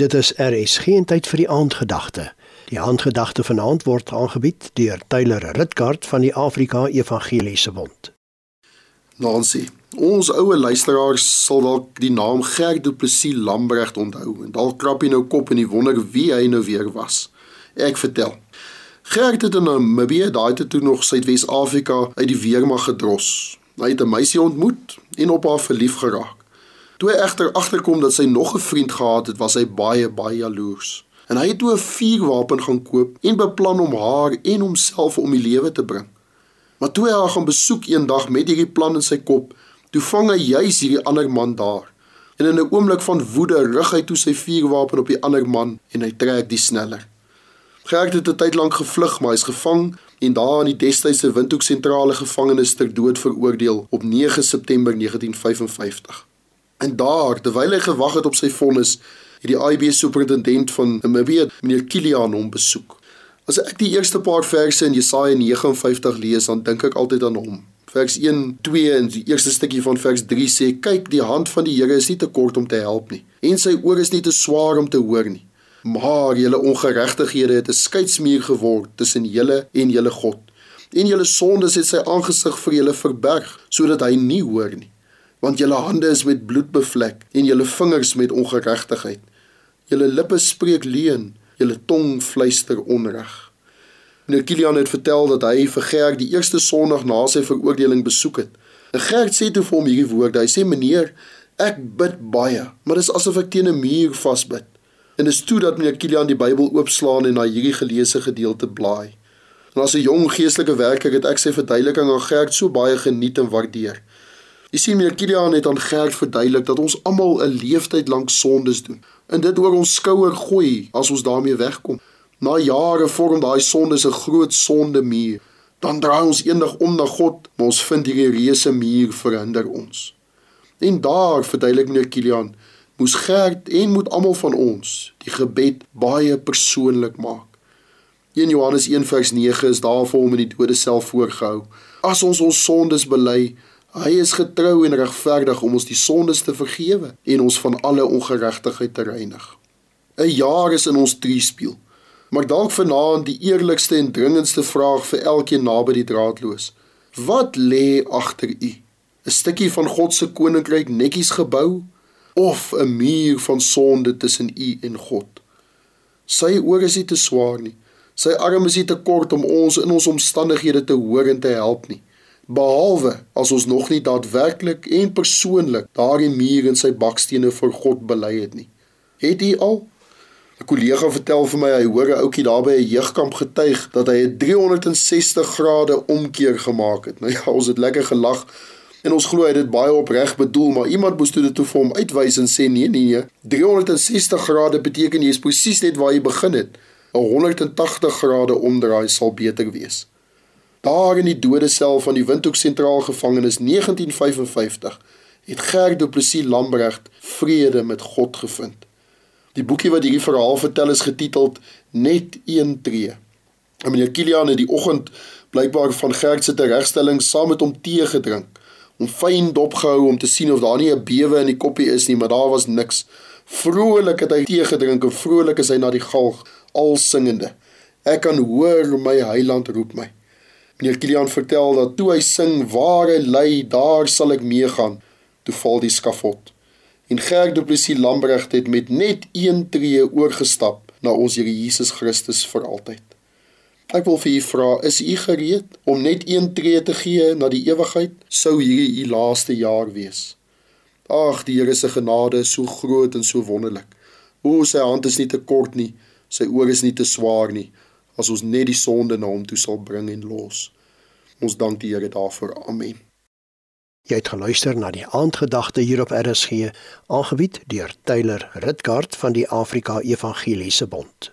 Dit is RSG en tyd vir die aandgedagte. Die aandgedagte vanaand word aangebied deur Tyler Ritkaart van die Afrika Evangeliese Bond. Nancy, ons oue luisteraars sal dalk die naam Gert Du Plessis Lambregt onthou en dalk krap hy nou kop en hy wonder wie hy nou weer was. Ek vertel. Gert het in Namibië daai te toe nog Suidwes-Afrika uit die weermag gedros. Hy het 'n meisie ontmoet en op haar verlief geraak. Toe hy egter agterkom dat sy nog 'n vriend gehad het, was hy baie baie jaloers. En hy het toe 'n vuurwapen gaan koop en beplan om haar en homself om die lewe te bring. Maar toe hy haar gaan besoek eendag met hierdie plan in sy kop, toe vang hy juis hierdie ander man daar. En in 'n oomblik van woede rig hy toe sy vuurwapen op die ander man en hy trek die sneller. Gert het 'n tyd lank gevlug, maar hy's gevang en daar in die destydse Windhoek sentrale gevangenis ter dood veroordeel op 9 September 1955. En daar, terwyl hy gewag het op sy vonnis, het die IB superintendent van Namibia, meneer Kilian hom besoek. As ek die eerste paar verse in Jesaja 59 lees, dan dink ek altyd aan hom. Vers 1, 2 en die eerste stukkie van vers 3 sê: "Kyk, die hand van die Here is nie te kort om te help nie, en sy oor is nie te swaar om te hoor nie. Maar julle ongeregtighede het 'n skeidsmuur geword tussen julle en julle God, en julle sondes het sy aangesig vir julle verberg, sodat hy nie hoor nie." Want julle hande is met bloed bevlek en julle vingers met ongeregtigheid. Julle lippe spreek leuen, julle tong fluister onreg. Meneer Kilian het vertel dat hy vir Gert die eerste Sondag na sy veroordeling besoek het. En Gert sê toe vir hom hierdie woorde. Hy sê: "Meneer, ek bid baie, maar dit is asof ek teen 'n muur vasbid." En dit is toe dat meneer Kilian die Bybel oopslaan en na hierdie geleesde gedeelte blaai. En as 'n jong geestelike werker het ek sy verduideliking aan Gert so baie geniet en waardeer. Jy sien meneer Kilian het aan Gert verduidelik dat ons almal 'n leeftyd lank sondes doen en dit oor ons skouer gooi as ons daarmee wegkom. Na jare vorm daai sondes 'n groot sonde muur. Dan draai ons eendag om na God, maar ons vind hierdie reuse muur verhinder ons. En daar verduidelik meneer Kilian, moes Gert en moet almal van ons die gebed baie persoonlik maak. 1 Johannes 1:9 is daar vir hom in die dode self voorgehou. As ons ons sondes bely, Hy is getrou en regverdig om ons die sondes te vergewe en ons van alle ongeregtigheid te reinig. 'n Jaar is in ons triespieël. Maar dalk vanaand die eerlikste en dringendste vraag vir elkeen naby die draadloos. Wat lê agter u? 'n Stukkie van God se koninkryk netjies gebou of 'n muur van sonde tussen u en God? Sy oor is nie te swaar nie. Sy arm is nie te kort om ons in ons omstandighede te hoor en te help nie behalwe as ons nog nie daadwerklik en persoonlik daardie muur en sy bakstene vir God bely het nie. Het u al 'n kollega vertel vir my hy hoor 'n ouetjie daar by 'n jeugkamp getuig dat hy 'n 360 grade omkeer gemaak het. Nou ja, ons het lekker gelag en ons glo hy het dit baie opreg bedoel, maar iemand moes dit toe vir hom uitwys en sê nee nee, 360 grade beteken jy is presies net waar jy begin het. 'n 180 grade omdraai sal beter wees. Daar in die dodesel van die Windhoek sentraal gevangenis 1955 het Gert Du Plessis Lambrecht vrede met God gevind. Die boekie wat hierdie verhaal vertel is getiteld Net een tree. En meneer Kilian het die oggend blykbaar van Gert se teregstelling saam met hom tee gedrink om fyn dopgehou om te sien of daar nie 'n bewe in die koppie is nie, maar daar was niks. Vrolik het hy tee gedrink en vrolik is hy na die galg al singende. Ek kan hoor my heiland roep my. Meneer Kilian vertel dat toe hy sing waar hy lê, daar sal ek meegaan, toe val die skafot. En Gert Du Plessis Lambrecht het met net een tree oorgestap na ons Here Jesus Christus vir altyd. Ek wil vir u vra, is u gereed om net een tree te gee na die ewigheid? Sou hierdie u laaste jaar wees? Ag, die Here se genade is so groot en so wonderlik. O, sy hand is nie te kort nie, sy oor is nie te swaar nie as ons net die sonde na hom toe sal bring en los. Ons dank die Here daarvoor. Amen. Jy het geluister na die aandgedagte hier op RSG, aangebied deur Tyler Ritgard van die Afrika Evangeliese Bond.